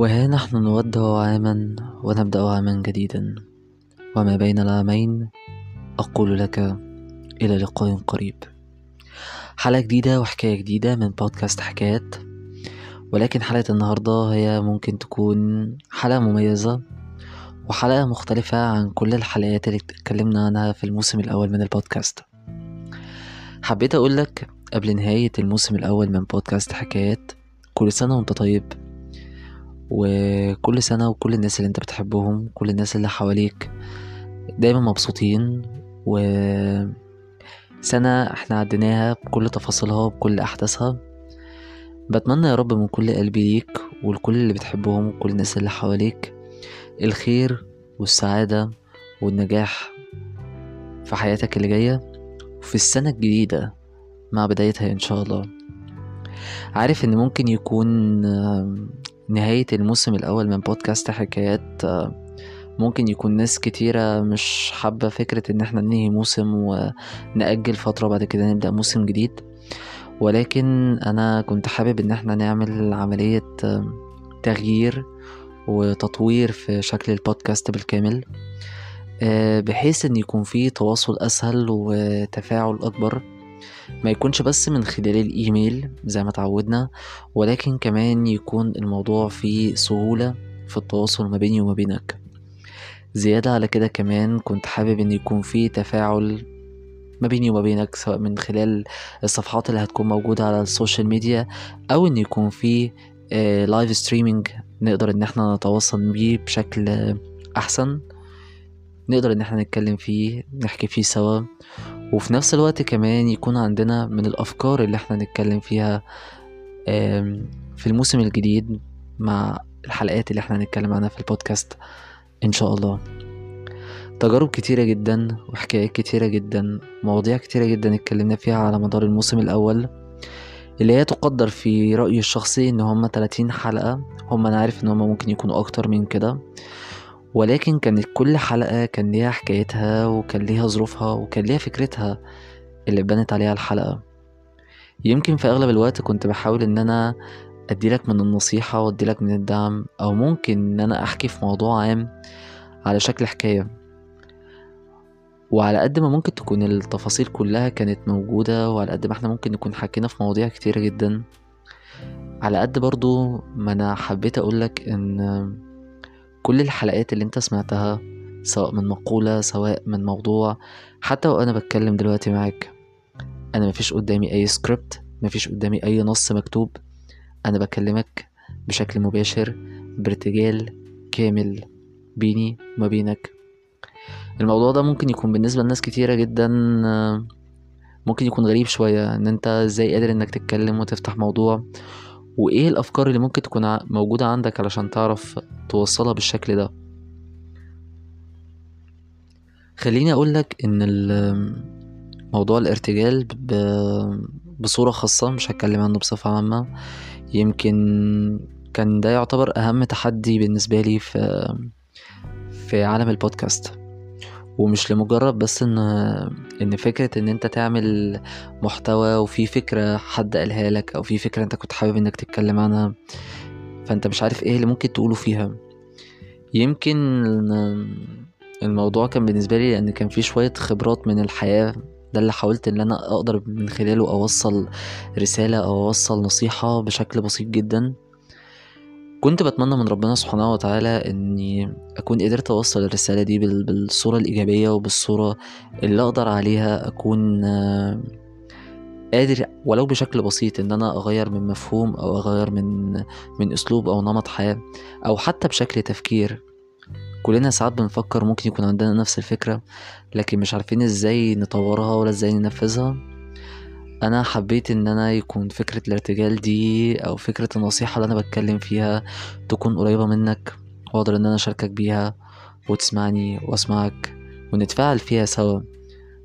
وها نحن نودع عاما ونبدأ عاما جديدا. وما بين العامين أقول لك إلى لقاء قريب. حلقة جديدة وحكاية جديدة من بودكاست حكايات. ولكن حلقة النهاردة هي ممكن تكون حلقة مميزة وحلقة مختلفة عن كل الحلقات اللي اتكلمنا عنها في الموسم الأول من البودكاست. حبيت أقولك قبل نهاية الموسم الأول من بودكاست حكايات كل سنة وأنت طيب. وكل سنة وكل الناس اللي انت بتحبهم كل الناس اللي حواليك دايما مبسوطين. و سنة إحنا عديناها بكل تفاصيلها وبكل أحداثها. بتمنى يا رب من كل قلبي ليك ولكل اللي بتحبهم وكل الناس اللي حواليك الخير والسعادة والنجاح في حياتك اللي جاية وفي السنة الجديدة مع بدايتها إن شاء الله. عارف إن ممكن يكون نهاية الموسم الأول من بودكاست حكايات ممكن يكون ناس كتيرة مش حابة فكرة إن إحنا ننهي موسم ونأجل فترة بعد كده نبدأ موسم جديد. ولكن أنا كنت حابب إن إحنا نعمل عملية تغيير وتطوير في شكل البودكاست بالكامل بحيث إن يكون فيه تواصل أسهل وتفاعل أكبر. ما يكونش بس من خلال الإيميل زي ما تعودنا ولكن كمان يكون الموضوع فيه سهولة في التواصل ما بيني وما بينك. زيادة على كده كمان كنت حابب إن يكون فيه تفاعل ما بيني وما بينك سواء من خلال الصفحات اللي هتكون موجودة على ال social media أو إن يكون فيه live streaming نقدر إن إحنا نتواصل بيه بشكل أحسن. نقدر إن إحنا نتكلم فيه نحكي فيه سوا. وفي نفس الوقت كمان يكون عندنا من الأفكار اللي إحنا نتكلم فيها في الموسم الجديد مع الحلقات اللي إحنا هنتكلم عنها في البودكاست إن شاء الله. تجارب كتيرة جدا وحكايات كتيرة جدا مواضيع كتيرة جدا اتكلمنا فيها على مدار الموسم الأول. اللي هي تقدر في رأيي الشخصي إن هما 30 حلقة هما أنا عارف إن هما ممكن يكونوا أكتر من كده. ولكن كانت كل حلقة كان ليها حكايتها وكان ليها ظروفها وكان ليها فكرتها اللي بنت عليها الحلقة. يمكن في أغلب الوقت كنت بحاول إن أنا أديلك من النصيحة وأديلك من الدعم أو ممكن إن أنا أحكي في موضوع عام على شكل حكاية. وعلى قد ما ممكن تكون التفاصيل كلها كانت موجودة وعلى قد ما إحنا ممكن نكون حكينا في مواضيع كتيرة جدا. على قد برضو ما أنا حبيت أقولك إن كل الحلقات اللي انت سمعتها سواء من مقولة سواء من موضوع حتى وأنا بتكلم دلوقتي معاك. أنا مفيش قدامي أي سكريبت مفيش قدامي أي نص مكتوب. أنا بكلمك بشكل مباشر بارتجال كامل بيني وما بينك. الموضوع ده ممكن يكون بالنسبة لناس كتيرة جدا ممكن يكون غريب شوية إن أنت إزاي قادر إنك تتكلم وتفتح موضوع. وإيه الأفكار اللي ممكن تكون موجودة عندك علشان تعرف توصلها بالشكل ده؟ خليني اقولك إن موضوع الارتجال بصورة خاصة مش هتكلم عنه بصفة عامة. يمكن كان ده يعتبر أهم تحدي بالنسبة لي في في عالم البودكاست. ومش لمجرد بس إن إن فكرة إن أنت تعمل محتوى وفي فكرة حد قالها لك أو في فكرة أنت كنت حابب إنك تتكلم عنها فأنت مش عارف إيه اللي ممكن تقوله فيها. يمكن الموضوع كان بالنسبة لي لأن كان في شوية خبرات من الحياة ده اللي حاولت إن أنا أقدر من خلاله أوصل رسالة أو أوصل نصيحة بشكل بسيط جدا. كنت بتمنى من ربنا سبحانه وتعالى إني أكون قدرت أوصل الرسالة دي بالصورة الإيجابية وبالصورة اللي أقدر عليها أكون قادر ولو بشكل بسيط إن أنا أغير من مفهوم أو أغير من من أسلوب أو نمط حياة أو حتى بشكل تفكير. كلنا ساعات بنفكر ممكن يكون عندنا نفس الفكرة لكن مش عارفين إزاي نطورها ولا إزاي ننفذها. أنا حبيت إن أنا يكون فكرة الارتجال دي أو فكرة النصيحة اللي أنا بتكلم فيها تكون قريبة منك وأقدر إن أنا أشاركك بيها وتسمعني وأسمعك ونتفاعل فيها سوا.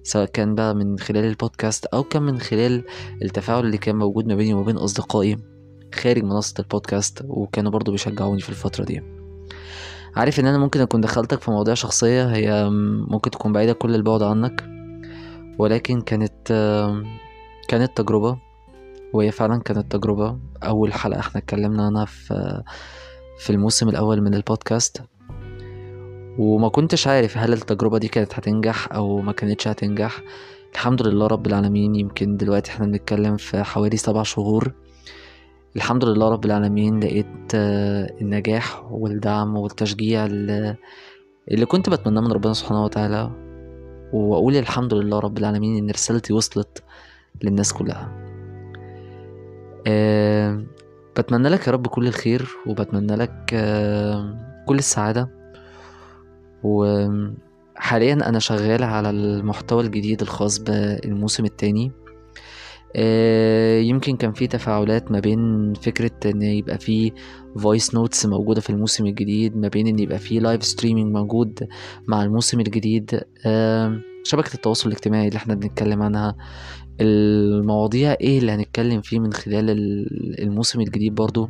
سواء كان بقى من خلال البودكاست أو كان من خلال التفاعل اللي كان موجود ما بيني وما بين أصدقائي خارج منصة البودكاست وكانوا برضو بيشجعوني في الفترة دي. عارف إن أنا ممكن أكون دخلتك في مواضيع شخصية هي ممكن تكون بعيدة كل البعد عنك. ولكن كانت كانت تجربة وهي فعلا كانت تجربة. أول حلقة إحنا اتكلمنا عنها في في الموسم الأول من البودكاست. وما كنتش عارف هل التجربة دي كانت هتنجح أو ما كانتش هتنجح. الحمد لله رب العالمين يمكن دلوقتي إحنا بنتكلم في حوالي سبع شهور. الحمد لله رب العالمين لقيت آه، النجاح والدعم والتشجيع اللي كنت بتمناه من ربنا سبحانه وتعالى. وأقول الحمد لله رب العالمين إن رسالتي وصلت للناس كلها. أه بتمنى لك يا رب كل الخير وبتمنى لك أه كل السعادة. وحاليا أنا شغال على المحتوى الجديد الخاص بالموسم التاني. آه، يمكن كان في تفاعلات ما بين فكرة إن يبقى في voice notes موجودة في الموسم الجديد ما بين إن يبقى في live streaming موجود مع الموسم الجديد. آه، شبكة التواصل الاجتماعي اللي إحنا بنتكلم عنها المواضيع إيه اللي هنتكلم فيه من خلال الموسم الجديد برضو.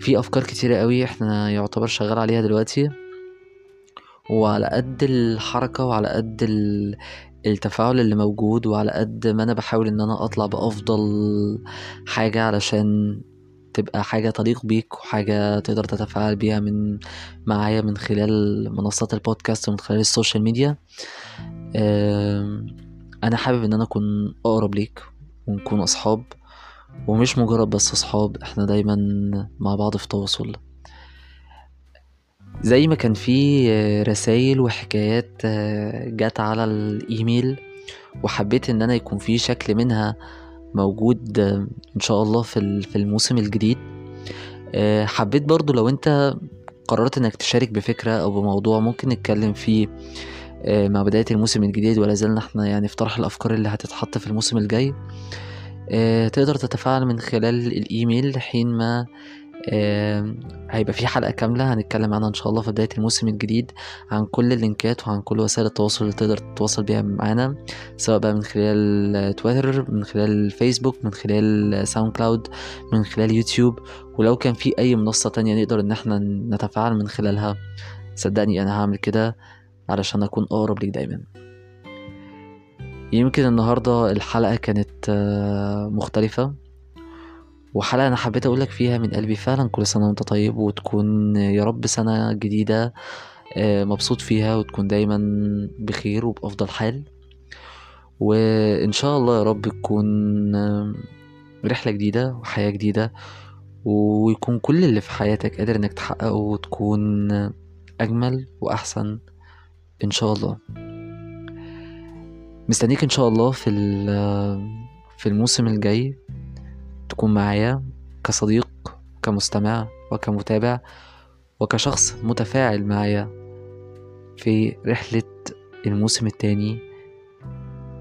في أفكار كتيرة قوي إحنا يعتبر شغال عليها دلوقتي. وعلى قد الحركة وعلى قد التفاعل اللي موجود وعلى قد ما أنا بحاول إن أنا أطلع بأفضل حاجة علشان تبقى حاجة تليق بيك وحاجة تقدر تتفاعل بيها من معايا من خلال منصات البودكاست ومن خلال ال social media. أنا حابب إن أنا أكون أقرب ليك ونكون أصحاب ومش مجرد بس أصحاب إحنا دايما مع بعض في تواصل. زي ما كان في رسايل وحكايات آه، جات على الإيميل وحبيت إن أنا يكون في شكل منها موجود آه، إن شاء الله في في الموسم الجديد. آه، حبيت برضو لو أنت قررت إنك تشارك بفكرة أو بموضوع ممكن نتكلم فيه. مع بداية الموسم الجديد ولا زلنا إحنا يعني في طرح الأفكار اللي هتتحط في الموسم الجاي. تقدر تتفاعل من خلال الإيميل حين ما هيبقى في حلقة كاملة هنتكلم عنها إن شاء الله في بداية الموسم الجديد عن كل اللينكات وعن كل وسائل التواصل اللي تقدر تتواصل بيها معانا سواء بقى من خلال تويتر من خلال فيسبوك من خلال SoundCloud من خلال يوتيوب. ولو كان في أي منصة تانية نقدر إن إحنا نتفاعل من خلالها. صدقني أنا هعمل كده. علشان أكون أقرب ليك دايما. يمكن النهاردة الحلقة كانت آه، مختلفة وحلقة أنا حبيت أقولك فيها من قلبي فعلا كل سنة وأنت طيب وتكون يا رب سنة جديدة آه، مبسوط فيها وتكون دايما بخير وبأفضل حال. وإن شاء الله يا رب تكون رحلة جديدة وحياة جديدة ويكون كل اللي في حياتك قادر إنك تحققه وتكون أجمل وأحسن. إن شاء الله. مستنيك إن شاء الله في في الموسم الجاي تكون معايا كصديق كمستمع وكمتابع وكشخص متفاعل معايا في رحلة الموسم التاني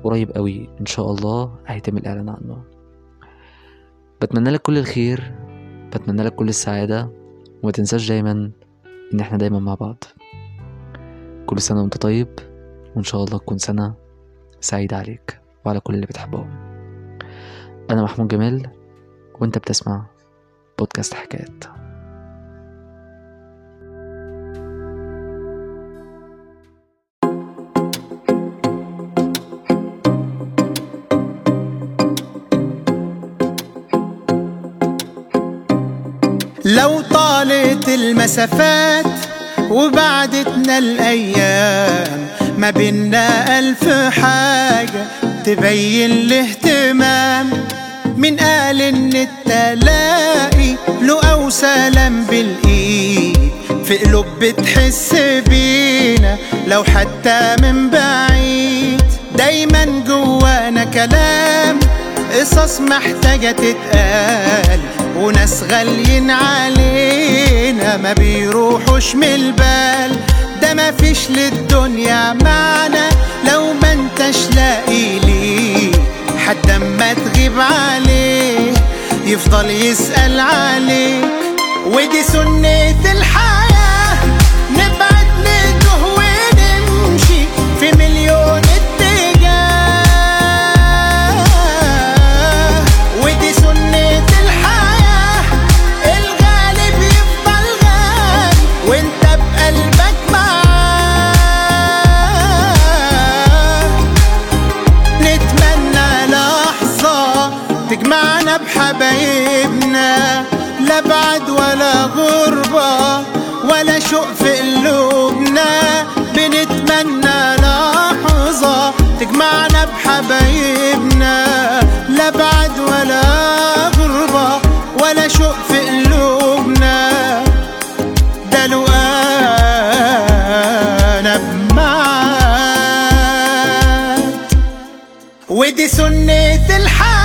قريب قوي إن شاء الله هيتم الإعلان عنه. بتمنى لك كل الخير بتمنى لك كل السعادة وما تنساش دايما إن إحنا دايما مع بعض. كل سنة وانت طيب وإن شاء الله تكون سنة سعيدة عليك وعلى كل اللي بتحبهم. أنا محمود جمال وأنت بتسمع بودكاست حكايات. لو طالت المسافات وبعدتنا الأيام ما بينا ألف حاجة تبين الاهتمام. من قال إن التلاقي له أو سلام بالإيد. في قلوب بتحس بينا لو حتى من بعيد. دايما جوانا كلام قصص محتاجة تتقال. وناس غاليين علينا ما بيروحوش من البال. ده مفيش للدنيا معنى. لو ما انتش لاقي ليه حتى أما تغيب عليه يفضل يسأل عليك. ودي سنة الحياة بعد ولا غربة ولا شوق في قلوبنا بنتمنى لحظة تجمعنا بحبايبنا. لا بعد ولا غربة ولا شوق في قلوبنا ده لو أنا بمعاد. ودي سنة الحياة.